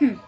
Mm-hmm.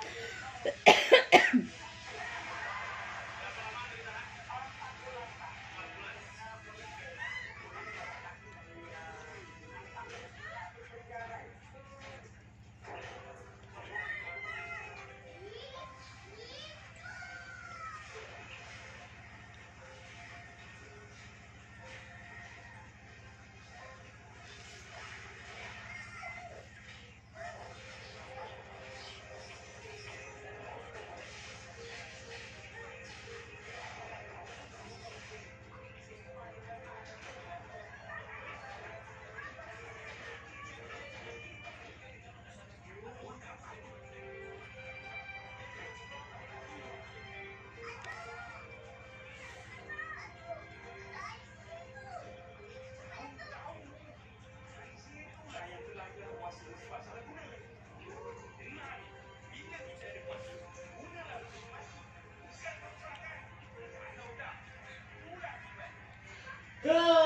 Go!